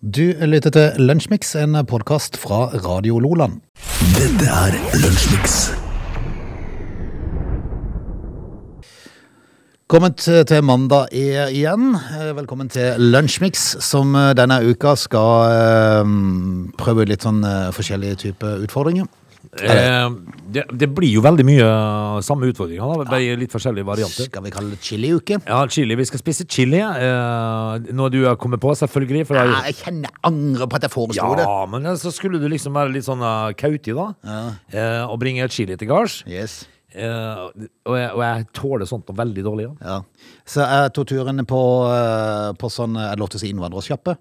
Du lytter til Lunsjmix, en podkast fra Radio Loland. Dette er Lunsjmix. Kommet til mandag igjen. Velkommen til Lunsjmix, som eh, denne uka skal eh, prøve litt sånn eh, forskjellige typer utfordringer. Eh, det, det blir jo veldig mye samme utfordringer, da. I litt forskjellige varianter. Skal vi kalle det chiliuke? Ja, chili. Vi skal spise chili. Eh, noe du har kommet på, selvfølgelig. For er Ja, jeg kjenner angre angrer på at jeg foreslo det. ja, men eh, så skulle du liksom være litt sånn uh, kautig, da. Eh, og bringe chili til gards. Yes. Eh, og, jeg, og jeg tåler sånt noe veldig dårlig. Ja. Ja. Så jeg tok turen på, eh, på sånn, er det lov til å si innvandrersjappe?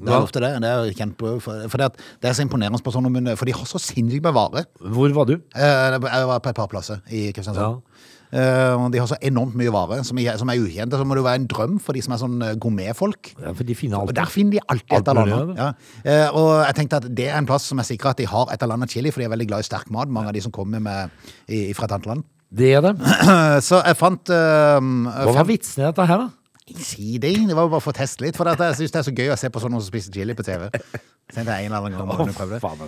Det er ofte det. Det er kjent på, for, for det, at det er så imponerende på sånne munner, for de har så sinnssykt med vare. Hvor var du? Eh, Jeg var på et par plasser i Kristiansand. Ja. Uh, De har så enormt mye vare som er, som er ukjente. Så må det jo være en drøm for de som er sånn eh, gourmetfolk. Ja, for de finner Og alt. der finner de alltid et eller annet. Ja. Uh, Og jeg tenkte at det er en plass som er sikker at de har et eller annet chili, for de er veldig glad i sterk mat, mange av de som kommer med, i, fra et annet land. Det er det. Så jeg fant uh, Hva var vitsen i dette her, da? Si det. Det var jo bare for å teste litt. For at jeg syns det er så gøy å se på sånne som spiser chili på TV.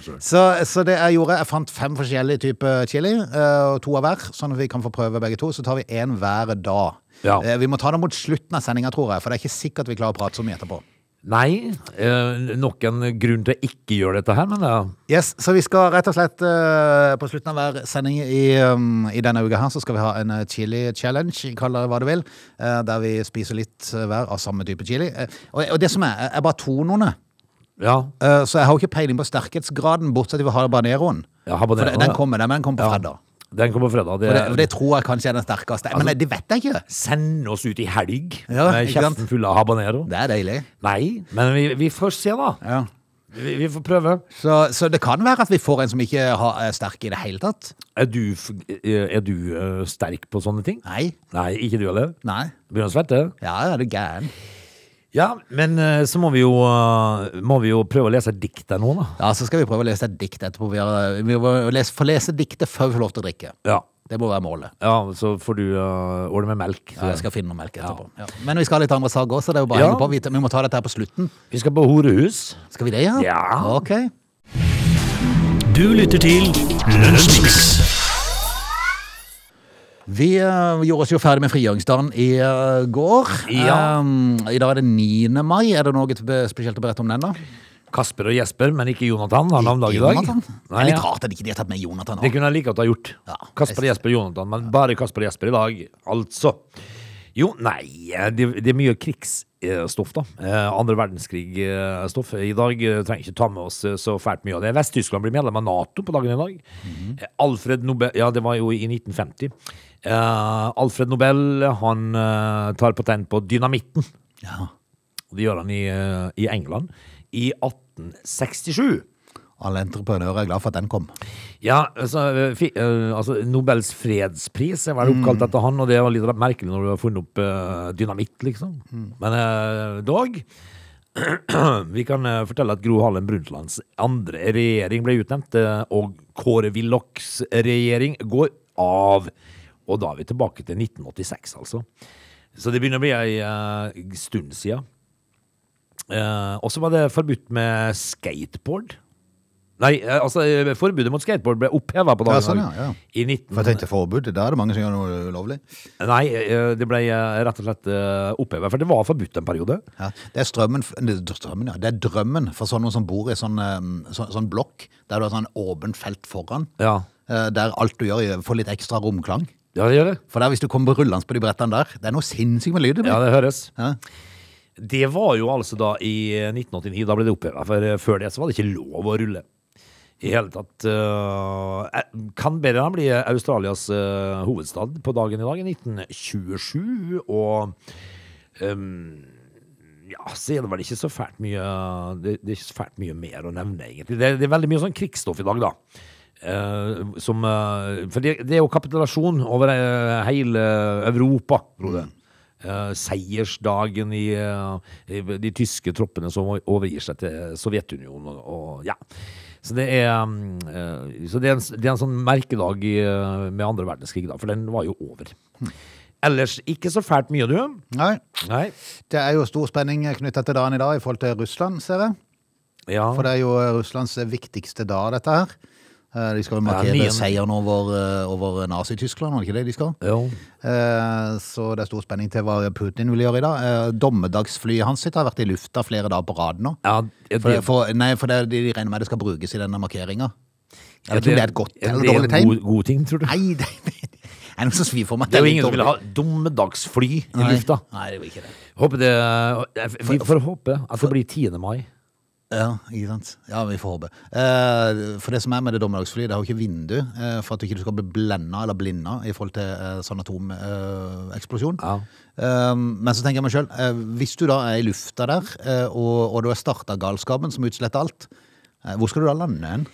Så. Så, så det jeg gjorde, jeg fant fem forskjellige typer chili, eh, og to av hver, sånn at vi kan få prøve begge to. Så tar vi én hver dag. Ja. Eh, Vi må ta det mot slutten av sendinga, tror jeg, for det er ikke sikkert vi klarer å prate så mye etterpå. Nei, eh, nok en grunn til å ikke gjøre dette her, men ja. Yes, Så vi skal rett og slett eh, på slutten av hver sending i, um, i denne uka her, så skal vi ha en eh, chili challenge, kall det hva du vil, eh, der vi spiser litt eh, hver av samme type chili. Eh, og, og det som er, er bare tonene. ja. Eh, Så jeg har jo ikke peiling på sterkhetsgraden, bortsett fra habaneroen. Ja, habanero, det- den ja. kommer, den, men den kommer på Ja. Den kommer fredag. Det, For det, for det tror jeg kanskje er den sterkeste. Men Altså- det vet jeg ikke. Send oss ut i helg Ja, med kjeften full av habanero. Det er deilig. Nei, men vi, vi får se, da. Ja. Vi, vi får prøve. Så, så det kan være at vi får en som ikke har, er sterk i det hele tatt. Er du, er du eh, sterk på sånne ting? Nei. Nei, ikke du heller? Nei. Begynner å svette? Ja, er du gæren? Ja, men eh, så må vi jo, eh, må vi jo prøve å lese dikt der nå, da. Ja, så skal vi prøve å lese et dikt etterpå. Vi, har, vi må lese, få lese diktet før vi får lov til å drikke. Ja, Det må være målet. ja så får du uh, ordne med melk. Ja, jeg skal finne noe melk etterpå. Ja. Men vi skal ha litt andre saker også, så det er jo bare å Ja. henge på. Vi, vi må ta dette her på slutten. Vi skal på horehus. Skal vi det, ja? Ja. Ok. Du lytter til Lunsjmix. Vi eh, gjorde oss jo ferdig med frigjøringsdagen i eh, går. Ja. Um, I dag er det 9. mai. Er det noe spesielt å berette om den, da? Kasper og Jesper, men ikke Jonathan. Han har navnedag i dag. Nei, litt rart at ikke de har tatt med Jonathan. Det kunne jeg like godt ha gjort. Ja, Kasper Jesper og Jonathan, men bare Kasper og Jesper i dag, altså. Jo, nei, det, det er mye krigsstoff, da. Eh, Andre verdenskrig-stoff. I dag eh, trenger ikke ta med oss eh, så fælt mye av det. Vest-Tyskland blir medlem av Nato på dagen i dag. Mm. Eh, Alfred Nobel Ja, det var jo i 1950. Eh, Alfred Nobel, han eh, tar patent på dynamitten. Ja. Og det gjør han i, eh, i England i 1867. Alle entreprenører er glad for at den kom. Ja, altså, eh, eh, altså Nobels fredspris er vel oppkalt etter han, og det er litt merkelig når du har funnet opp eh, dynamitt, liksom. Men eh, dog Vi kan fortelle at Gro Harlem Brundtlands andre regjering ble utnevnt, og Kåre Willochs regjering går av. Og da er vi tilbake til 1986, altså. Så det begynner å bli ei stund sia. Og så var det forbudt med skateboard. Nei, eh, altså eh, forbudet mot skateboard ble oppheva på dagen Ja, sånn, ja, ja. I 19... For jeg tenkte forbud, da er det mange som gjør noe ulovlig. Nei, eh, det ble rett og slett oppheva, for det var forbudt en periode. Ja, det er strømmen, strømmen, ja. Det er drømmen for sånne som bor i sånn, eh, sånn, blokk, der du har sånn åpent felt foran, Ja, der alt du gjør får litt ekstra romklang. ja det gjør det. For der hvis du kommer rullende på de brettene der, det er noe sinnssykt med lyd. det blir. Ja, det høres. Ja. Det var jo altså da i 1989, da ble det oppheva, for før det så var det ikke lov å rulle. I hele tatt uh, Canberra bli Australias eh, hovedstad på dagen i dag, i 1927, og um, ja, så er det vel ikke så fælt mye Det, er ikke så fælt mye mer å nevne, egentlig. Det, det er veldig mye sånn krigsstoff i dag, da. Uh, som For det, det er jo kapitulasjon over hele Europa, Frode. Uh, seiersdagen i, uh, i de tyske troppene som overgir seg til Sovjetunionen og, og ja. Så det er, mm, eh, så det er, en, det er en sånn merkedag i, eh, med andre verdenskrig, da, for den var jo over. Ellers ikke så fælt mye, du. Nei, Nei. det er jo stor spenning knyttet til dagen i dag i forhold til Russland, ser jeg. Ja. For det er jo eh, Russlands viktigste dag, dette her. Eh, De skal jo markere ja, seieren over, eh, over Nazi-Tyskland, var det ikke det de skal? Jo. Eh, Så det er stor spenning til hva Putin vil gjøre i dag. Eh, Dommedagsflyet hans sitt har vært i lufta flere dager på rad nå. Ja, det, For, for, nei, for det, de regner med det skal brukes i denne markeringa. Jeg vet ikke om det er et godt eller er eller det er en. God, god ting, tror du? Nei, det er noe som svir for meg. Det er jo ingen som vil ha dommedagsfly i lufta. Nei, det vil ikke det. Håper det, vi får håpe at det blir 10. mai. Ja, ikke sant? Ja, vi får håpe. Eh, for det som er med det dommedagsflyet, det har jo ikke vindu eh, for at du ikke skal bli blenda eller blinda i forhold til eh, sånn atomeksplosjon. Ja. Men så tenker jeg meg sjøl, hvis du da er i lufta der, og, og du har starta galskapen som utsletter alt, hvor skal du da lande hen?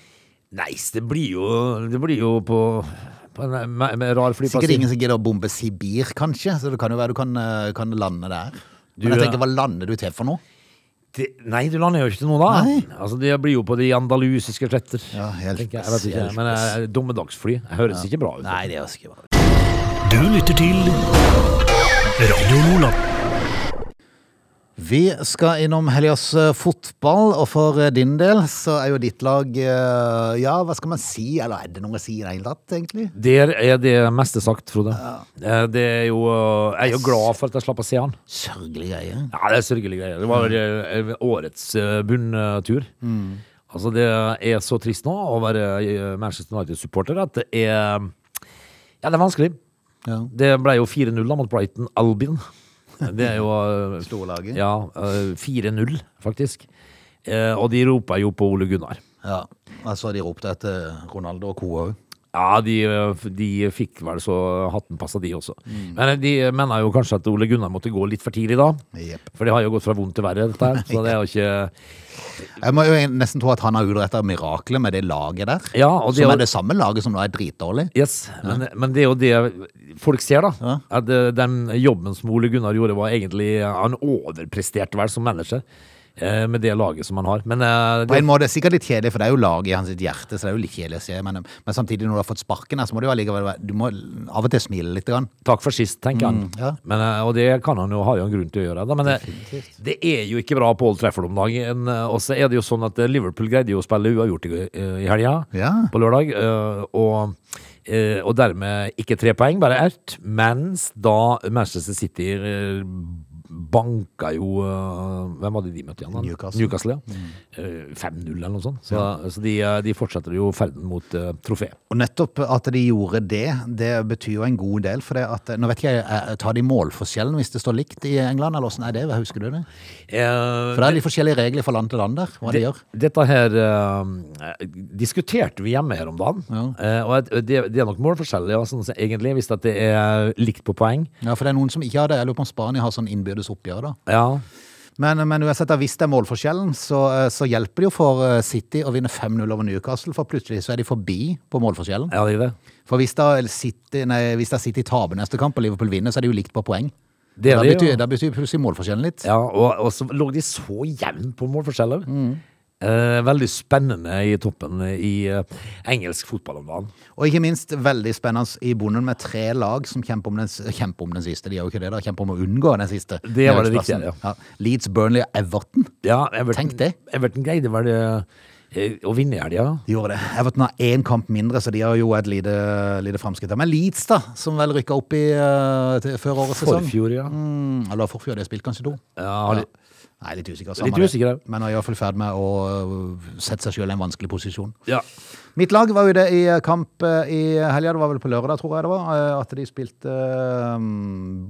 Nei, det blir jo, det blir jo på, en med, med rar flyplass. Sikkert ingen som gidder å bombe Sibir, kanskje, så det kan jo være du kan, kan lande der. Du, Men jeg tenker, hva lander du til for noe? Det, nei, du lander jo ikke til noe da. Nei. Altså, det blir jo på de andalusiske sletter. Ja, helt tenker jeg. jeg vet ikke, men eh, dommedagsfly det høres ikke bra ut. Nei, det er ikke bra. Du lytter til Radio Nordland. Vi skal innom helgas eh, fotball, og for eh, din del så er jo ditt lag eh, Ja, hva skal man si? Eller er det noe å si i det hele tatt, egentlig? Der er det meste sagt, Frode. Ja. Det er jo, jeg er jo glad for at jeg slapp å se han. Sørgelige greie. Ja, det er sørgelige greier. Det var eh, årets bunntur. bunntur. Altså, det er så trist nå å være Manchester United-supporter at det er Ja, det er vanskelig. Ja. Det ble jo 4-0 mot Brighton Albion. Det er jo eh, Storlaget. Ja, eh, 4-0, faktisk. Eh, Og de roper jo på Ole Gunnar. Ja. Altså, de ropte etter Ronaldo og co. òg. Ja, de, de fikk vel så hatten passa, de også. Men de mener jo kanskje at Ole Gunnar måtte gå litt for tidlig da. Yep. For det har jo gått fra vondt til verre, dette her. Så det er jo ikke Jeg må jo nesten tro at han har utretta miraklet med det laget der. Ja, det som er det samme laget som nå er dritdårlig. Yes, men, men det er jo det folk ser, da. Ja. At eh, den jobben som Ole Gunnar gjorde, var egentlig Han overpresterte vel som eh, med det laget som han har. Men eh, På en måte sikkert litt kjedelig, for det er jo laget i hans sitt hjerte, så det er jo litt kjedelig å se. Men, men samtidig, når du har fått sparken så må du allikevel Du må av og til smile litt. Grann. takk for sist, tenker han. ja. Men, eh, og det kan han jo ha en grunn til å gjøre. Da. Men det, det er jo ikke bra på Old Trafford om dagen. eh, Og så er det jo sånn at eh, Liverpool greide jo å spille uavgjort i, eh, i helga, Ja. på lørdag. eh, Og, eh, og dermed ikke tre poeng, bare ett. Mens da Manchester City eh, banka jo eh, Hvem hadde de møtt igjen? da? Newcastle. Newcastle ja. Eh, 5-0 eller noe sånt. Så, så de, eh, de fortsetter jo ferden mot uh, trofé. Og nettopp at de gjorde det, det betyr jo en god del. For det at, nå vet ikke jeg, eh, tar de målforskjellen hvis det står likt i England, eller åssen er det? Husker du det? Uh, For det er litt forskjellige regler fra land til land der, hva de gjør. Dette her uh, diskuterte vi hjemme her om dagen. Ja. Eh, og det, det er nok målforskjellig, ja, sånn, egentlig, hvis det er likt på poeng. Ja, for det er noen som ikke har det. Jeg lurer på om Spania har sånn innbyrdes oppgjør, da. Ja, Men, men uansett, hvis det er målforskjellen, så, eh, så hjelper det jo for eh, City å vinne 5-0 over Newcastle, for plutselig så er de forbi på målforskjellen. ja det er det. For hvis da City, nei, hvis da City taper neste kamp og Liverpool vinner, så er de jo likt på poeng. Det da, det, betyr, da betyr plutselig målforskjellen litt. Ja, og, og så lå de så jevnt på målforskjeller. Mm. Eh, veldig spennende i toppen i eh, engelsk fotball om dagen. Og ikke minst veldig spennende i bonden med tre lag som kjemper om den, kjemper om den siste. De gjør jo ikke det, da. Kjemper om å unngå den siste. Det var det viktige, ja. ja. Leeds, Burnley og Everton. Ja, Everton, Tenk det. Everton greide vel eh, å vinne i helga. De gjorde det. Everton har én kamp mindre, så de har jo et lite, lite framskritt. Men Leeds, da, som vel rykka opp i uh, til, før årets sesong. Forfjor, ja. Mm, eller forfjor, de har spilt kanskje to. ja har de, Nei, litt usikker. Litt samme det. usikker, Det. Men er iallfall i ferd med å uh, sette seg sjøl i en vanskelig posisjon. ja. Mitt lag var ute i kamp eh, i helga, det var vel på lørdag, tror jeg det var, at de spilte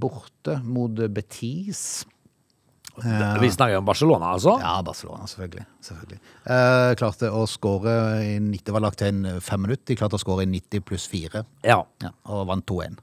borte mot Betis. Vi snakker om Barcelona, altså? Ja, Barcelona, selvfølgelig. selvfølgelig. Eh, klarte å skåre i 90, det var lagt til en fem minutter. De klarte å skåre i 90 pluss 4, Ja. ja, og vant 2-1.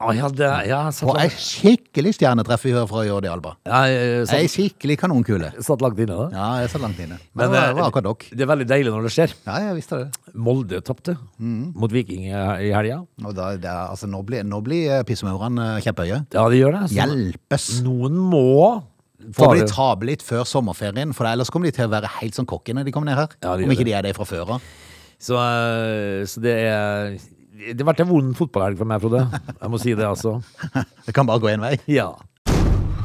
Å, ja, det, ja, Og ei skikkelig stjernetreff vi hører fra Jordi Alba. ja, jeg Ei satt, skikkelig kanonkule. satt langt inne, da. Ja, jeg satt langt inne. Men, Men, det var, eh, akkurat dere. Det er veldig deilig når det skjer. Ja, jeg visste det. Molde tapte Mm. mot Viking i helga. Altså, nå blir, nå blir eh, pissemaurene kjempehøye. Ja, de gjør det. Så Hjelpes! Noen må Får de tape litt før sommerferien, for ellers kommer de til å være helt sånn kokke når de kommer ned her. Ja, de Om ikke det. de er det fra før av. Så, eh, så det er Det vært en vond fotballhelg for meg, Frode. Jeg må si det, altså. Det kan bare gå én vei. Ja.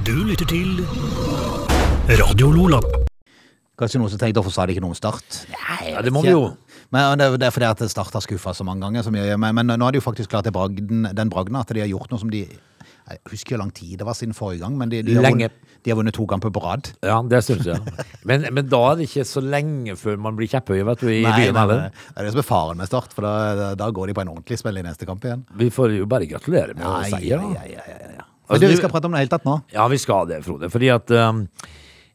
Du lytter til Radio Lola. Kanskje noen som tenkte hvorfor sa de ikke noe om Start? Nei, Ja, det må vi jo. Men det, er- det er fordi at Start har skuffa så mange ganger. Så mye, men, men nå har de jo faktisk klart det bragden, den bragden at de har gjort noe som de Jeg husker hvor lang tid det var siden forrige gang, men de, de, har, vunnet, de har vunnet to kamper på rad. Ja, det syns jeg. Men, men da er det ikke så lenge før man blir kjepphøy, vet du, i Nei, byen heller. det er det som er faren med Start, for da, da går de på en ordentlig spill i neste kamp igjen. Vi får jo bare gratulere med Nei, seier. da. ja, ja, ja, ja, ja. Altså, du, vi skal prate om det helt tatt nå. Ja, vi skal det, Frode. Fordi at um,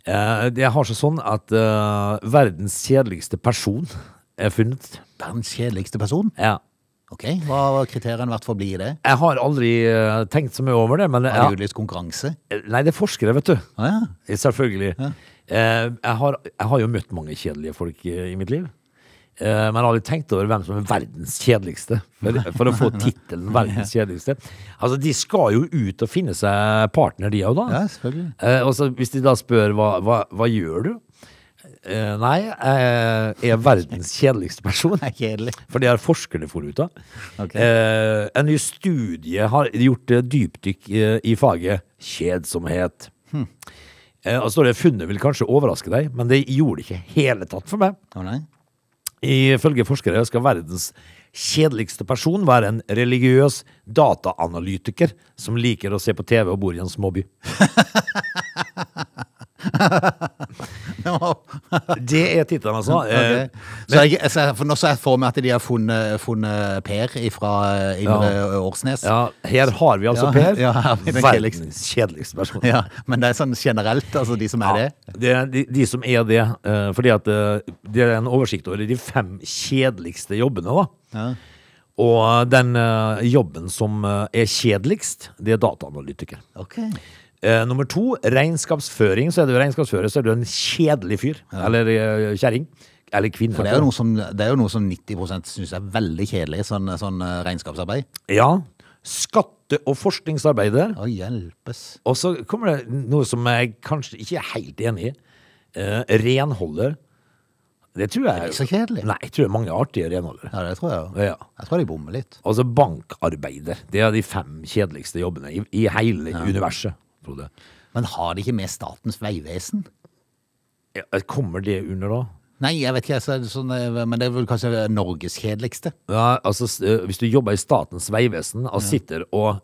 eh, Det har seg sånn at uh, verdens kjedeligste person er funnet. Verdens kjedeligste person? Ja. Ok, Hva har kriteriene vært for å bli det? Jeg har aldri eh, tenkt så mye over det, men Har du lyst utlyst konkurranse? Nei, det er forskere, vet du. Å ja. Selvfølgelig. Eh, jeg, har, jeg har jo møtt mange kjedelige folk eh, i mitt liv. Eh, men jeg har aldri tenkt over hvem som er verdens kjedeligste, for, for å få tittelen 'verdens kjedeligste'. Altså, De skal jo ut og finne seg partner, de òg, da. Ja, selvfølgelig. Eh, og så hvis de da spør hva, hva, hva gjør du? Eh, nei, jeg er verdens kjedeligste person. Det er kjedelig. For det har forskerne funnet ut av. Okay. Uh, en ny studie har gjort eh, dypdykk uh, i faget kjedsomhet. Hmm. Eh, står det funnet vil kanskje overraske deg, men det gjorde det ikke hele tatt for meg. Oh, nei? Ifølge forskere skal verdens kjedeligste person være en religiøs dataanalytiker som liker å se på TV og bor i en småby. Det er tittelen, altså. Okay. Så jeg, jeg, ser- for nå ser jeg for meg at de har funnet, funnet Per fra Indre Årsnes. Ja, her har vi altså Ja, Per. ja, verdens kjedeligste person. Ja, men det er sånn generelt, altså de som er det. Det er de, de som er det, eh, fordi at eh, det er en oversikt over de fem kjedeligste jobbene, da. Ja. Og den eh, jobben som eh, er kjedeligst, det er dataanalytiker. Ok. Eh, nummer to, regnskapsføring. Så er du regnskapsfører, så er du en kjedelig fyr. Eller uh, kjerring. Eller kvinne. For det er jo noe som, det er jo noe som 90% syns er veldig kjedelig, sånn, sånn uh, regnskapsarbeid. Ja. Skatte- og forskningsarbeider. Å hjelpes. Og så kommer det noe som jeg kanskje ikke er helt enig i. Uh, renholder. Det tror jeg Det er ikke så kjedelig. Nei, jeg tror det er mange artige renholdere. Ja, det tror jeg. Ja. Jeg tror de bommer litt. Og så bankarbeider. Det er de fem kjedeligste jobbene i, i hele universet, Frode. Men har de ikke med Statens vegvesen? Ja, Kommer det under da? Nei, jeg vet ikke, så det sånn, eh, men det er vel kanskje Norges kjedeligste. Ja, altså, eh, hvis du jobber i Statens vegvesen og sitter og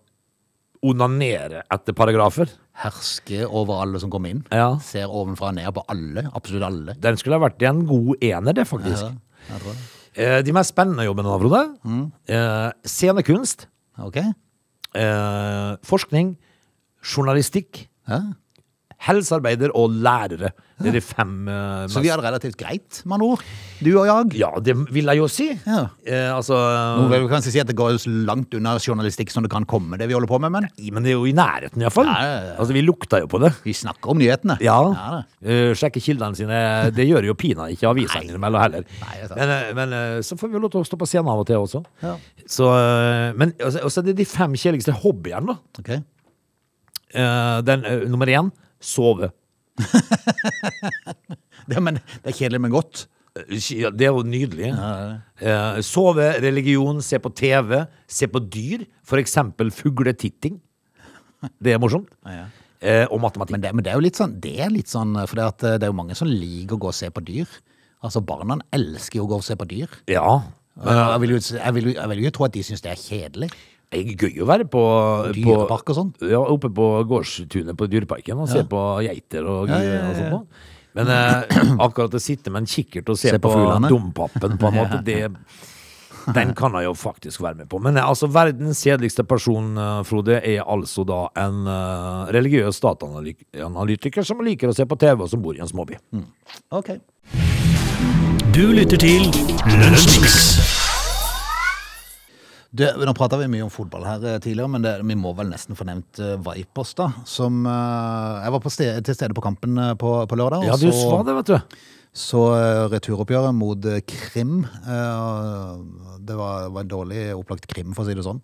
onanerer etter paragrafer, Herske over alle som kommer inn. Ja. Ser ovenfra og ned på alle, absolutt alle. den skulle ha vært en god ener, det, faktisk. Ja, jeg tror det. Eh, De mest spennende jobbene, Frode. Mm. scenekunst, Okay. forskning, journalistikk, Ja. helsearbeider og lærere. Det er de fem eh, Så vi har det relativt greit, med andre ord. Du og jeg. Ja, det vil jeg jo si. Ja. Eh, altså Nå vil vi kanskje si at det går så langt unna journalistikk som det kan komme, det vi holder på med, men Men det er jo i nærheten, iallfall. Ja, ja, ja. Altså, vi lukta jo på det. vi snakker om nyhetene. Ja. da. Eh, sjekke kildene sine. Det gjør jo pinadø ikke avisene innimellom heller. Nei, det er sant. men eh, men eh, så får vi jo lov til å stå på scenen av og til også. Ja. Så, eh, men og så og så er det de fem kjedeligste hobbyene, da. Ok. Eh, Den, uh, nummer én sove. Det, men det er kjedelig, men godt. Eh, ja, Det er jo nydelig. Eh, Sove, religion, se på TV, se på dyr. For eksempel fugletitting. Det er morsomt. Ja. Og matematikk. Men det, men det er sånn, det er litt sånn, for det, at det er jo mange som liker å gå og se på dyr. Altså, barna elsker jo å gå og se på dyr. Ja. Jeg vil jo, jeg vil, jeg vil jo tro at de syns det er kjedelig. Det er gøy å være på, Dyrepark og sånn. Ja, oppe på gårdstunet på Dyreparken og se på geiter og, Ja, ja, ja, og sånt. Men eh, akkurat å sitte med en kikkert og se, Se på på, dompapen, på en måte, det, den kan jeg jo faktisk være med på. Men eh, altså, verdens kjedeligste person, eh, Frode, er altså da en uh, religiøs dataanalytiker som liker å se på TV, og som bor i en småby. Ok. Du lytter til Lunsjmix. Du, nå prata vi mye om fotball her eh, tidligere, men det, vi må vel nesten få nevnt uh, Vipers, da. Som uh, Jeg var på sted, til stede på kampen på, på lørdag. Ja, du så- sa det, vet du. Så eh, returoppgjøret mot eh, Krim eh, Det var, var en dårlig opplagt Krim, for å si det sånn.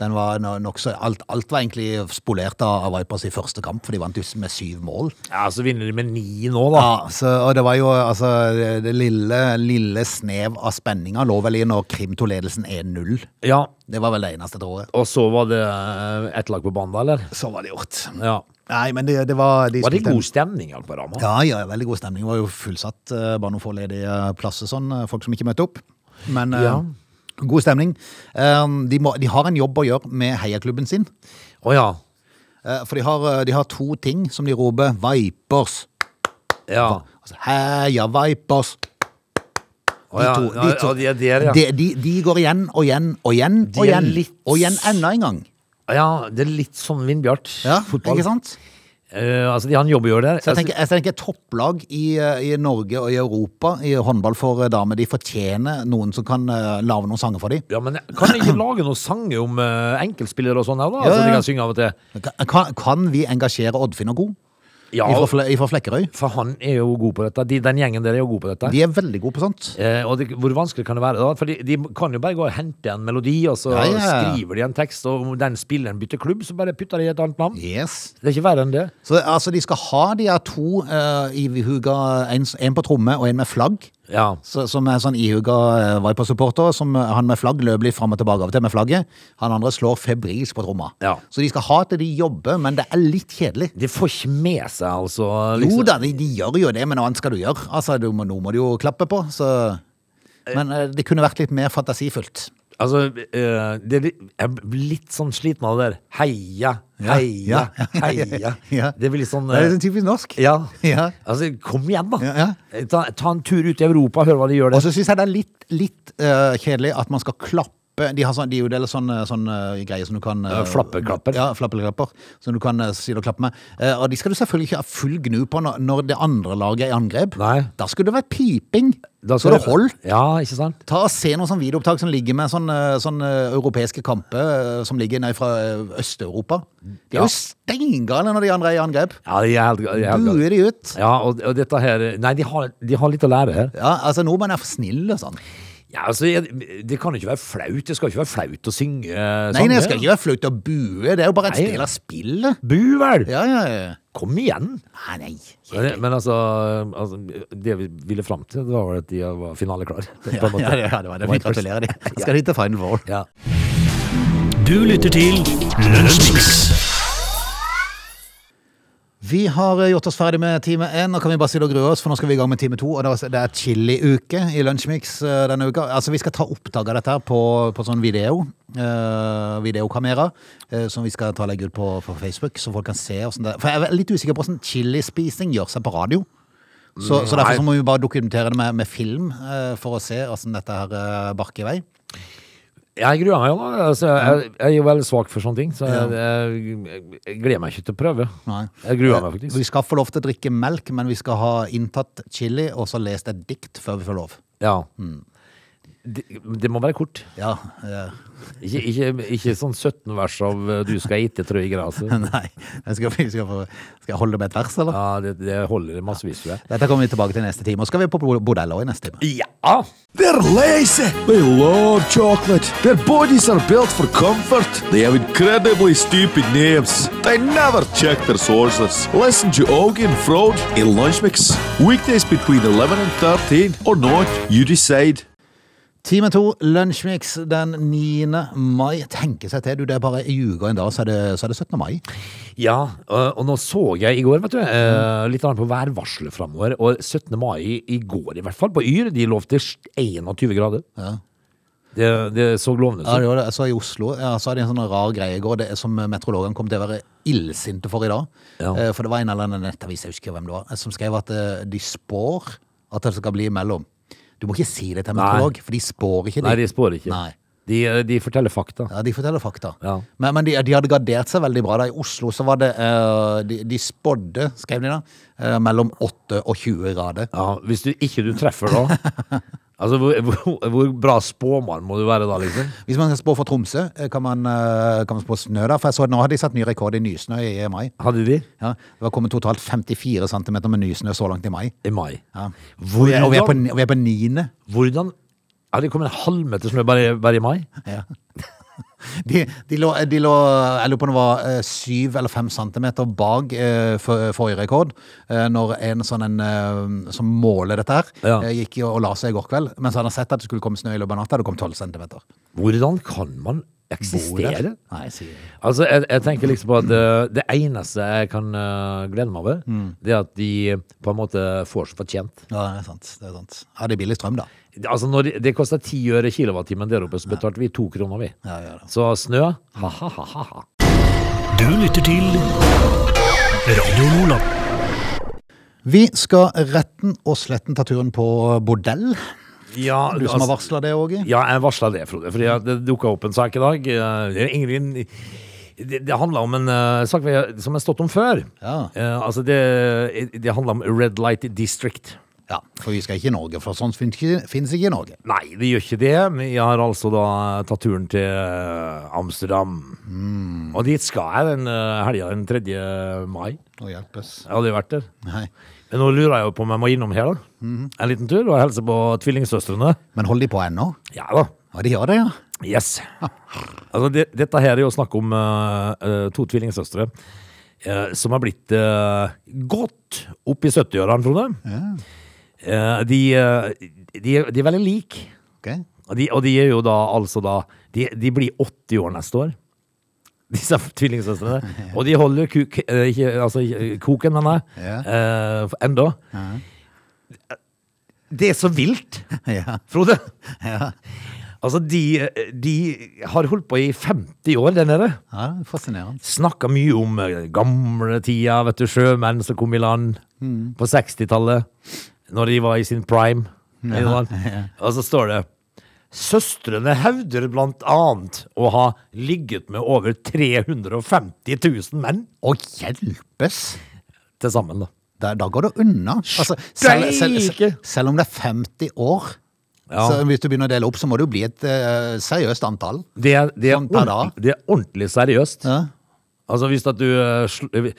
Den var nok så, alt, alt var egentlig spolert av Vipers i første kamp, for de vant med syv mål. Ja, Så vinner de med ni nå, da. Ja, så, og det var jo altså Det, lille, lille snev av spenninga lå vel i når Krim tok ledelsen 1-0. Ja, Det var vel det eneste, tror jeg. Og så var det ett lag på banen, eller? Så var det gjort. Ja. Nei, men det, det var de Var det god stemning i Alperama? Ja, ja, veldig god stemning. Det var jo fullsatt, eh, bare noen få ledige plasser sånn, eh, folk som ikke møtte opp. Men ja. uh, god stemning. Uh, De, må, de har en jobb å gjøre med heiaklubben sin. Å ja. Uh, For de har, eh, de har to ting som de roper Vipers. Ja. Altså, Heia Vipers! De, to- de ja. De, de, de går igjen og igjen og igjen og igjen. Og igjen enda en gang. Ja, det er litt sånn Vindbjart. Ja, fotball. ikke sant? Eh, altså, de har en jobb å gjøre der. Så jeg tenker, jeg tenker topplag i, eh, i Norge og i Europa i håndball for eh, damer, de fortjener noen som kan uh, lage noen sanger for dem. ja, men kan de ikke lage noen sanger om uh, enkeltspillere og sånn her, da? Ja, Så de ja. kan synge av og til? Kan, kan vi engasjere Oddfinn og God Ja, ifra, ifra Flekkerøy? for han er jo god på dette. De, den gjengen der er jo god på dette. De er veldig gode på sånt. Eh, og det, hvor vanskelig kan det være? da? For de, de kan jo bare gå og hente en melodi, og så Ja, ja, ja. skriver de en tekst, og om den spilleren bytter klubb, så bare putter de et annet navn. Yes. Det er ikke verre enn det. Så altså, de skal ha de her to uh, ihuga, en, en på tromme og en med flagg. Ja. Så, som er sånn ihuga uh, Viper-supporter. Som uh, Han med flagg løper litt fram og tilbake av og til med flagget. Han andre slår febrilsk på tromma. Ja. Så de skal ha til de jobber, men det er litt kjedelig. De får ikke med seg, altså. Jo liksom- da, de, de gjør jo det, men hva annet skal du gjøre? Altså, du må, Noe må du jo klappe på. Så. Men uh, det kunne vært litt mer fantasifullt. Altså, eh, det jeg blir litt sånn sliten av det der. Heia, heia, ja, heia. Det blir litt sånn Det er eh, litt typisk norsk. Ja. Ja. Altså, kom igjen, da. Ta, ta en tur ut i Europa, hør hva de gjør Og så syns jeg det er litt, litt uh, kjedelig at man skal klappe de, har sånn, de deler sånne, sånne greier som du kan eh, flappeklapper. Ja, flappeklapper. Som du kan uh, si og klappe med. Eh, og de skal du selvfølgelig ikke ha full gnu på når, når det andre laget er i angrep. Nei. Da skulle det vært piping. Da så det holdt. Ja, ikke sant? Ta og Se noen sånn videoopptak som ligger med sånne, sånne europeiske kamper eh, som ligger nei, fra eh, Øst-Europa. De er Ja. jo steingale når de andre er i angrep. Ja, de er helt, de er helt Buer de ut. Ja, og, og dette her Nei, de har, de har litt å lære her. Ja, altså Nordmenn er for snille sånn. Ja, altså, jeg, Det kan jo ikke være flaut. Det skal ikke være flaut å synge uh, Nei, nei, det skal ikke være flaut å bue. Det er jo bare et Nei. del av spillet. Bu vel! Ja, ja, ja. Kom igjen! Nei, nei. Men, men altså, altså Det vi ville fram til, det var vel at de var finaleklar. Ja, ja, ja, det var det. Vi gratulerer de. Skal de til Final Four? Ja. Du lytter til Lunsjmix. Vi har eh, gjort oss ferdig med time én. Nå kan vi bare sitte og grue oss, for nå skal vi i gang med time to. Og det er- er chili-uke i Lunsjmix eh, denne uka. Altså, Vi skal ta opptak av dette på, på sånn video. Uh, videokamera. uh, som vi skal ta legge ut på, på Facebook, så folk kan se. hvordan det For jeg er litt usikker på åssen chilispising gjør seg på radio. Så, så derfor så må vi bare dokumentere det med, med film uh, for å se hvordan dette her barker i vei. Jeg gruer meg jo. nå. Altså, jeg, jeg er jo veldig svak for sånne ting, så jeg, jeg, jeg gleder meg ikke til å prøve. Nei. Jeg gruer meg faktisk. Vi skal få lov til å drikke melk, men vi skal ha inntatt chili og så lest et dikt før vi får lov. Ja. Mm. Det, det må være kort. Ja, ja. Ikke, ikke, ikke sånn 17 vers av eh, 'du skal ete trø i graset'. Nei. Jeg skal, skal, få, skal jeg holde med et vers, eller? Ja, det, det holder massevis, Ja. Dette kommer vi tilbake til neste time. Og skal vi på bordell også i neste time. Ja! They're lazy. They love chocolate. Their bodies are built for comfort. They have incredibly stupid names. They never check their sources. Listen to Augie and Frode in Lunch Mix. Weekdays between 11 and 13 or not, you decide. Time to, Lunsjmix den 9. mai. Tenke seg til, du, det er bare i uka en dag, så er det, så er det 17. mai. Ja, og, og nå så jeg i går, vet du, eh, litt annet på værvarselet framover. Og 17. mai i går, i hvert fall, på Yr, de lovte 21 grader. Ja. Det, det så lovende Ja, det var det. Jeg så i Oslo, ja, så hadde de en sånn rar greie i går, det er som meteorologene kom til å være illsinte for i dag. Ja. Eh, For det var en eller annen nettavis, jeg husker hvem det var, som skrev at eh, de spår at det skal bli imellom. Du må ikke si det til en meteorolog, for de spår ikke. Nei, de spår ikke. Nei. De, de forteller fakta. Ja, de forteller fakta. Ja. Men, men de, de hadde gardert seg veldig bra. da I Oslo så var det uh, De, de spådde, skrev de da, uh, mellom 8 og 20 grader. Ja, hvis du ikke du treffer da Altså, hvor, hvor, hvor bra spåmann må du være da, liksom? Hvis man skal spå for Tromsø, eh, kan man, eh, kan man spå snø da? For jeg så nå hadde de satt ny rekord i nysnø i mai. Hadde de? Ja, det var kommet totalt 54 cm med nysnø så langt i mai. I mai. Ja. Og vi er, og vi er på, Hvordan, og vi er på niende. hvordan Ja, det kom en halvmeter snø bare, bare i mai? Ja. De, de, lå, de lå Jeg lurer på om det var eh, syv eller fem centimeter bak eh, for, forrige rekord. Eh, når en sånn en eh, som måler dette her, Ja. eh, gikk og la seg i går kveld. Mens han hadde sett at det skulle komme snø i løpet av natta. Det kom 12 centimeter. Hvordan kan man eksistere? Nei, jeg Altså, jeg, jeg tenker liksom på at det, det eneste jeg kan uh, glede meg over, det er at de på en måte får så fortjent. Ja, det er sant. Det er sant. Ja, det er billig strøm, da. Altså, når det, det koster ti øre kilowattimen der oppe, så betalte vi to kroner, vi. Ja, ja. Så snø, ha-ha-ha-ha. Du lytter til Radio Nordland. Vi skal retten og sletten ta turen på bordell. Ja, Du som har altså- varsla det, Åge. Ja, jeg varsla det, Frode. Fordi det dukka opp en sak i dag. Ingrid Det, det, handla om en uh, sak vi, som har stått om før. Ja. Uh, altså det, det handler om Red Light District. Ja, for vi skal ikke i Norge, for sånt finnes ikke, i Norge. Nei, vi gjør ikke det. Jeg har altså da tatt turen til eh, Amsterdam. Mm. Og dit skal jeg den eh, helga den 3. mai. Å hjelpes. Jeg jo vært der. Nei. Men nå lurer jeg jo på om jeg må innom her, da. Mm. En liten tur og hilse på tvillingsøstrene. Men holder de på ennå? Ja da. Ja, de gjør det, ja. Yes. Altså, det, dette her er jo snakk om uh, eh, to tvillingsøstre uh, som har blitt uh, godt opp i 70-årene, Frode. Eh, de, eh, de, er- de er veldig like. Ok. Og de, og de er jo da altså da De, de blir 80 år neste år. Disse tvillingsøstrene. Og de holder kuk, eh, ikke, altså, ikke- koken, mener jeg. Eh, for enda. Det er så vilt, Ja. Frode. Ja. Altså, de, de har holdt på i 50 år der nede. ja, fascinerende. Snakka mye om eh, gamle tida, vet du, sjømenn som kom i land på 60-tallet, når de var i sin prime. Ja? Og så står det Søstrene hevder blant annet å ha ligget med over 350 000 menn Å hjelpes! til sammen, da. Da, da går det unna. Altså, selv, selv, selv, selv om det er 50 år, Ja. så hvis du begynner å dele opp, så må det jo bli et uh, seriøst antall. Det er, det, er Sånn ordentlig, det er ordentlig seriøst. Ja. Altså hvis at du eh,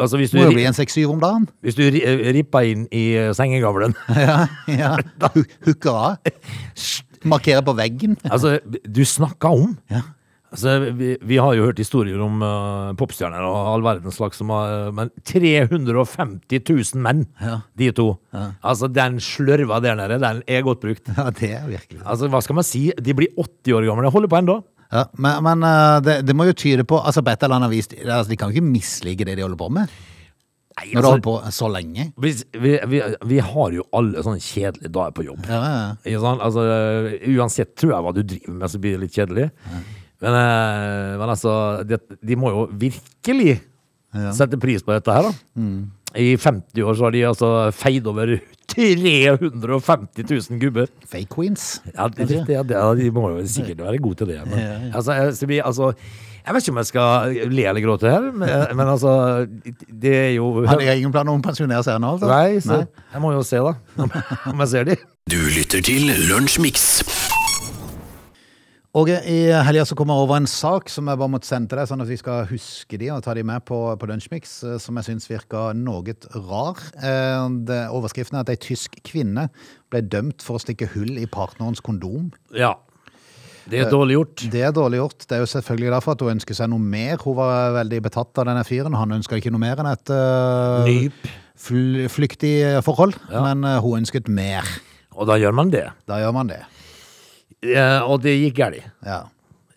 Altså hvis du, Må jo bli en 6-7 om dagen. hvis du eh, ripper inn i eh, sengegavlen Ja, ja. Hooker av. Markerer på veggen. Altså, du snakka om Ja. altså, vi, vi har jo hørt historier om uh, popstjerner og all verdens slags som har Men 350 000 menn, Ja. de to. Altså, den slørva der nede, den er godt brukt. Ja, det er virkelig Altså, hva skal man si? De blir 80 år gamle, holder på ennå. Ja, Men, men eh, det, det må jo tyde på altså På et eller annet vis altså, De kan jo ikke mislike det de holder på med, Nei, når de altså, holder på så lenge. vi, vi, vi, vi har jo alle sånne kjedelige dager på jobb. Ja, ja. ja sant? Altså, uansett tror jeg hva du driver med, så blir det litt kjedelig. Men, eh, men altså, de, de må jo virkelig sette pris på dette her, da. I 50 år så har de altså feid over 350 000 gubber. Fake queens. Ja, det, det, det, de må jo sikkert være gode til det. Men, altså, jeg, altså, jeg vet ikke om jeg skal le eller gråte her, men, men altså Det er jo Har de ingen planer om å pensjonere seg nå? Altså? Nei, så jeg må jo se, da. Om jeg ser de. Du lytter til Lunsjmix. Og i helga så kom jeg over en sak som jeg bare måtte sende til deg, sånn at vi skal huske de og ta de med på, på Lunsjmix, eh, som jeg syns virka noe rar. Eh, Det, overskriften er at ei tysk kvinne ble dømt for å stikke hull i partnerens kondom. Ja. Det er dårlig gjort. Det er dårlig gjort. Det er jo selvfølgelig derfor at hun ønsker seg noe mer. Hun var veldig betatt av denne fyren. Han ønska ikke noe mer enn et uh, Nyp. fl flyktig forhold, Ja. men uh, hun ønsket mer. Og da gjør man det. Da gjør man det. Eh, og det gikk galt. Ja.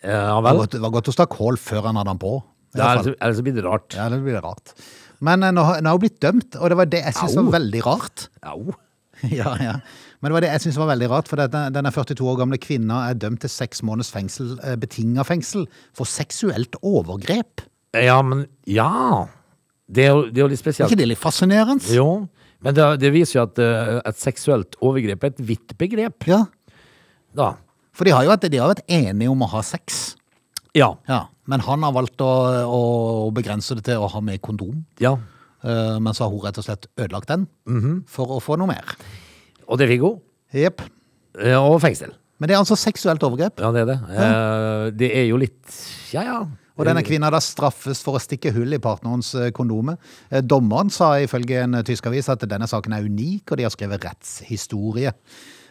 Eh, Ja Det var vel. godt, det var godt å stakk kål før han hadde den på. i Det hvert er, fall. så- ellers så blir det rart. Ja, det blir rart. Men eh, nå, har- nå har hun blitt dømt, og det var det jeg syntes Au. var veldig rart. Au. ja, ja. Men det var det jeg syntes var veldig rart, for denne, denne 42 år gamle kvinna er dømt til seks måneders fengsel, eh, betinga fengsel, for seksuelt overgrep. Ja, men Ja. Det er jo, det er jo litt Er spesielt. ikke det litt fascinerende? Jo. Men det, det viser jo at eh, et seksuelt overgrep er et vidt begrep. Ja. Da. For de har jo vært, de har vært enige om å ha sex. Ja. Ja. Men han har valgt å, å begrense det til å ha med kondom. Ja. Eh, Men så har hun rett og slett ødelagt den for å få noe mer. Og det fikk hun. Jepp. Eh, Og fengsel. Men det er altså seksuelt overgrep. Ja, det er det. Eh, Det er jo litt Ja, ja. Og denne kvinna da straffes for å stikke hull i partnerens eh, kondome. Eh, Dommeren sa ifølge en tysk avis at denne saken er unik, og de har skrevet rettshistorie.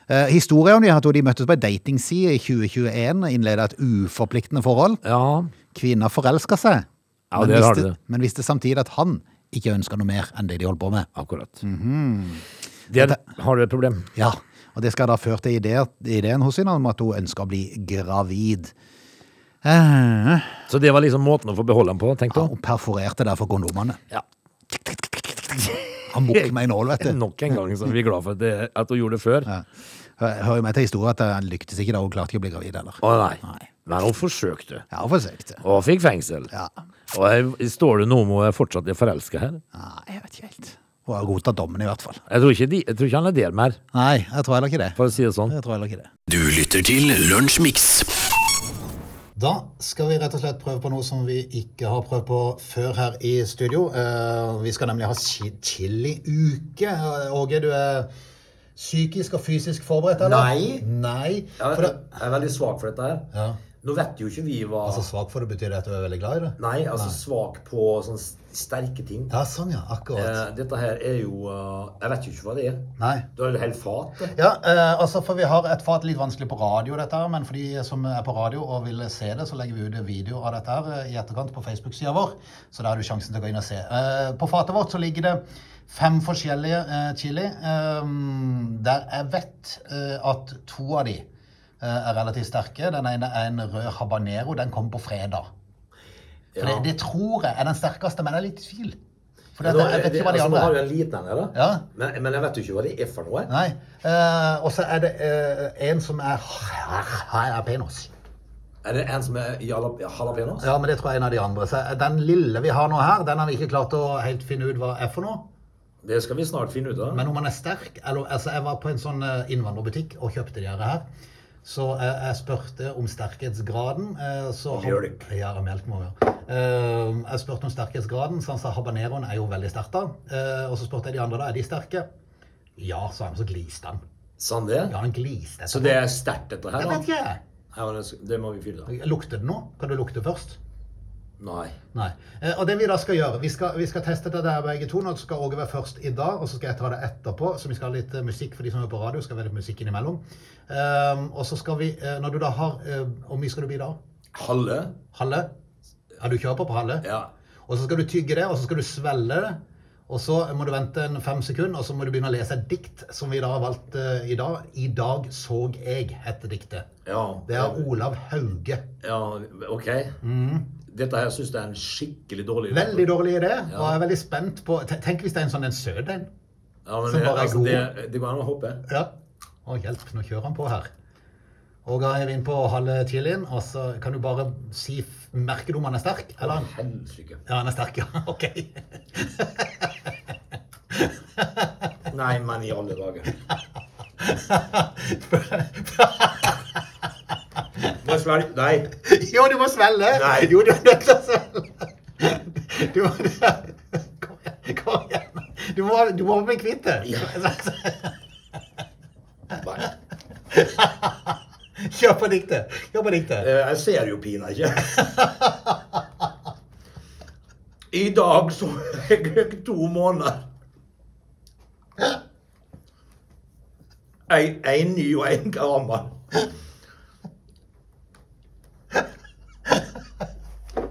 Eh, historien om de, at de møttes på ei datingside i 2021 og innleda et uforpliktende forhold. Ja. Kvinna forelska seg, Ja, men, det visste, det. men visste samtidig at han ikke ønska noe mer enn det de holdt på med. Akkurat. Mhm. Der har du et problem. Ja, og det skal da føre til ideen hos henne om at hun ønsker å bli gravid. Eh, Så det var liksom måten å få beholde ham på, tenkte ja, hun. Hun perforerte derfor kondomene. Ja. Han mokk med en nål, vet du. Nok en gang så er vi glad for at, det, at hun gjorde det før. Ja. Hø- Hører med til historien at han lyktes ikke da hun klarte ikke å bli gravid heller. Å nei. Nei. Men hun forsøkte, Ja, forsøkte. og fikk fengsel. Ja. Og her står det noe om hun er fortsatt er forelska her. Nei, jeg vet ikke helt. Hun har godtatt dommen i hvert fall. Jeg tror ikke, de, jeg tror ikke han er der mer, Nei, jeg tror heller ikke det. for å si det sånn. Jeg tror heller ikke det. Du lytter til Lunsjmix. Da skal vi rett og slett prøve på noe som vi ikke har prøvd på før her i studio. Eh, vi skal nemlig ha chi- chili-uke. Eh, Åge, du er psykisk og fysisk forberedt, eller? Nei. Nei. For det, er veldig svak for dette her. ja. Nå vet jo ikke vi hva Altså svak for det betyr det at du er veldig glad i det? Nei, altså svak på sånne sterke ting. Ja, sånn ja. Akkurat. Eh, dette her er jo eh, Jeg vet jo ikke hva det er. Nei. Du har et helt fatet. Ja, eh, altså for vi har et fat litt vanskelig på radio, dette her, men for de som er på radio og vil se det, så legger vi ut video av dette her i etterkant på Facebook-sida vår. Så da har du sjansen til å gå inn og se. Eh, på fatet vårt så ligger det fem forskjellige chili, der jeg vet eh, at to av de er relativt sterke. Den ene er en rød habanero, den kom på fredag. For Ja. det, det tror jeg er den sterkeste, men jeg er litt i tvil. For Nå, jeg vet ikke hva de altså, andre er. liten en her. Ja. Men, men jeg vet jo ikke hva det er for noe. Nei. Uh, og så er det uh, en som er jalapeños. Er det en som er jala- jalapeños? Ja, men det tror jeg er en av de andre. Så den lille vi har nå her, den har vi ikke klart å helt finne ut hva er for noe. Det skal vi snart finne ut av. Men om man er sterk eller, altså Jeg var på en sånn eh, innvandrerbutikk og kjøpte de her. Så jeg, jeg spurte om sterkhetsgraden. eh, så han- Mjølk. Ja, melk må vi ha. Jeg spurte om sterkhetsgraden, så han sa habaneroen er jo veldig sterk. Eh, og så spurte jeg de andre da, er de sterke? Ja, sa han, så gliste han. Sa han det? Ja, han gliste. Så det er sterkt, dette her? Jeg da? vet ikke. Det- det må vi fylle da. Lukter det nå? Kan du lukte først? Nei. Nei. Eh, og det vi da skal gjøre, vi skal, vi skal teste det der begge to. Nå skal Åge være først i dag, og så skal jeg ta det etterpå. Så vi skal ha litt eh, musikk for de som er på radio. skal være litt musikk innimellom. Um, og så skal vi, eh, når du da har Hvor mye skal du bli da? Halve? Halve? Ja, du kjører på halve? Ja. Og så skal du tygge det, og så skal du svelle det. Og så må du vente en fem sekunder, og så må du begynne å lese et dikt som vi da har valgt uh, i dag. 'I dag såg jeg' heter diktet. Ja. Det er Olav Hauge. Ja, ok. Dette her syns jeg er en skikkelig dårlig idé. Veldig dårlig idé. Og jeg er veldig spent på Tenk hvis det er en sånn en søt en. Ja, men Som bare er altså, god. det, det går an å håpe. Ja. Å, hjelp, nå kjører han på her. Og da er vi inne på halve chilien, og så kan du bare si Merker du om han er sterk? Eller? Helsike. Ja, han er sterk, ja. Ok. Nei, men i alle dager. Må svelge? Nei. Jo, du må svelle! Nei. Jo, du er nødt til å svelle. Du må Kom igjen. Kom igjen. Du må, du må bli kvitt det. Ja. Kjør på diktet. Kjør på diktet. Eh, Jeg ser jo pina ikke. I dag så jeg jeg to måneder. En ny og en gammel.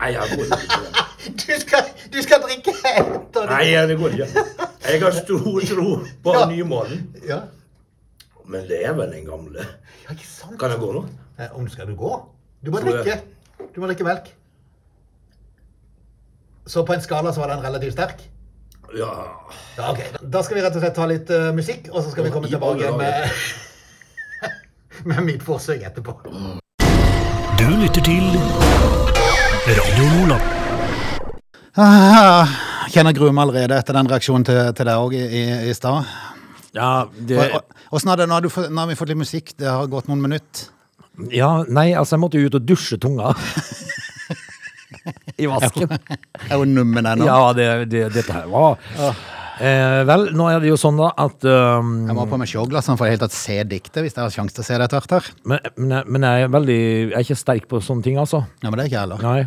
Nei, jeg går ikke til det. Du skal, du skal drikke etter Nei, det går ikke. Jeg har stor tro på Ja. nymålen. Ja. Men det er vel den gamle. ja, ikke sant? Kan jeg gå nå? Eh, Om skal du gå? Du må drikke. Du må drikke melk. Så på en skala så var den relativt sterk? Ja. Ja, ok. Da skal vi rett og slett ta litt uh, musikk, og så skal vi komme tilbake med, med mitt forsøk etterpå. Du lytter til Radio Nordland. Ah, kjenner gruer meg allerede etter den reaksjonen til, til deg òg i, i, i stad. Ja, det, Åssen har det nå? Har, du nå har vi fått litt musikk, det har gått noen minutter. ja, nei, altså, jeg måtte jo ut og dusje tunga. I vasken. Jeg er jo nummen ennå. Ja, det, det, dette her var eh, Vel, nå er det jo sånn da at um, Jeg må ha på meg showglassene for i det hele tatt se diktet, hvis jeg har sjanse til å se det etter hvert her. men, men, jeg- men jeg er veldig Jeg er ikke sterk på sånne ting, altså. Ja, men det er ikke jeg heller. Nei.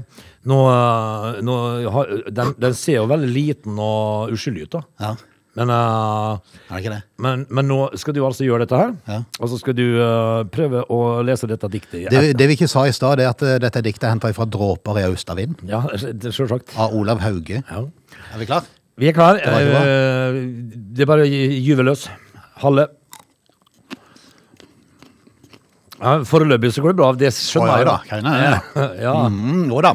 Nå, eh, nå har, den, den ser jo veldig liten og uskyldig ut, da. Ja, Men, eh, er det ikke det? men, men nå skal du altså gjøre dette her. Ja. Og så skal du eh, prøve å lese dette diktet. Det, det vi ikke sa i stad, det er at eh, dette diktet er henta fra 'Dråper i austavind' Ja, selvsagt. av Olav Hauge. Ja. Er vi klar? Vi er klar. bra. Eh, Det er bare å gy- gyve løs. Halle. Ja, Foreløpig så går det bra, det skjønner Å, ja jeg. da, jeg Ja, ja. Mm, jo da.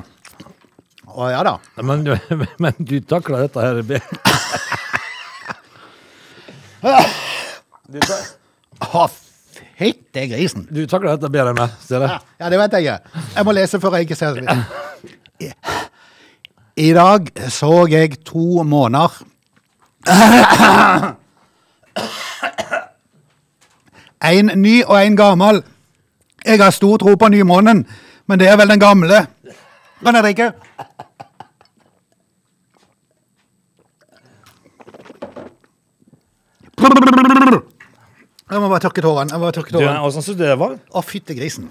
Å ja da. Men, du- men du takler dette her be- Å, fytte grisen. Du takler dette bedre enn meg, ser du. Ja, det vet jeg. Jeg må lese før jeg ikke ser det. I- dag så jeg to måneder En ny og en gammel. Jeg har stor tro på nymånen, men det er vel den gamle. Kan jeg drikke? Jeg må bare tørke tårene. Jeg må bare Du, syns du det var? Å, fytte grisen.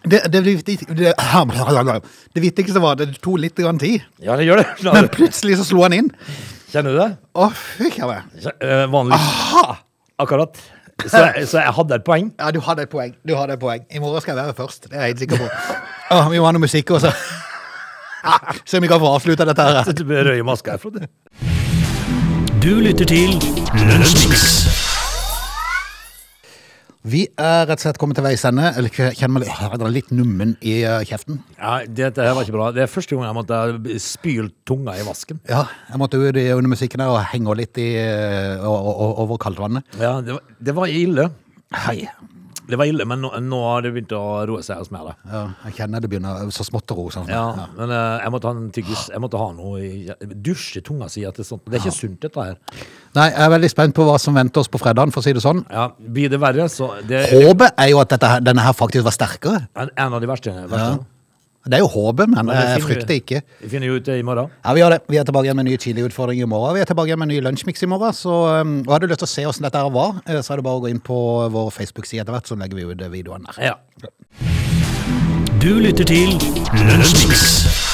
Det, det, det, det, det viktigste var det tok litt grann tid, Ja, det gjør det. men plutselig så slo han inn. Kjenner du det? Å, fy kjære. Eh, Aha! Akkurat. Så, jeg- så jeg hadde et poeng. Ja, du hadde et poeng. Du hadde et poeng. I morgen skal jeg være først. Det er jeg helt sikker på. Å, vi må ha noe musikk også. Se om vi kan få avslutta dette her. Du blir rød i maska her, Frode. Du lytter til Lunsjmix. Vi er rett og slett kommet til veis ende. Eller kjenner meg litt, litt nummen i eh, kjeften. Ja, Dette her var ikke bra. Det er første gang jeg måtte spyle tunga i vasken. Ja, jeg måtte ut under musikken der og henge litt i, eh, over kaldtvannet. Ja, det var, det var ille. Hei. Det var ille, men nå, nå har det begynt å roe seg hos meg. da. Ja, jeg kjenner det begynner så smått å roe seg. Ja, men uh, jeg måtte ha en tyggis. Jeg måtte ha noe i Dusje tunga si etter sånt. Det er ikke sunt, dette her. Nei, jeg er veldig spent på hva som venter oss på fredagen, for å si det sånn. Ja, Blir det verre, så det Håpet er jo at dette, denne her faktisk var sterkere. En, en av de verste. verste. Det er jo håpet, men Men jeg finner frykter ikke. Vi finner jo ut det i morgen. Ja, vi gjør det. Vi er tilbake igjen med nye chiliutfordringer i morgen. Vi er tilbake igjen med ny lunsjmiks i morgen. Så um, og har du lyst til å se hvordan dette her var, eh, så er det bare å gå inn på vår Facebook-side etter hvert, så legger vi ut videoene der. Ja. Du lytter til Lunsjmix.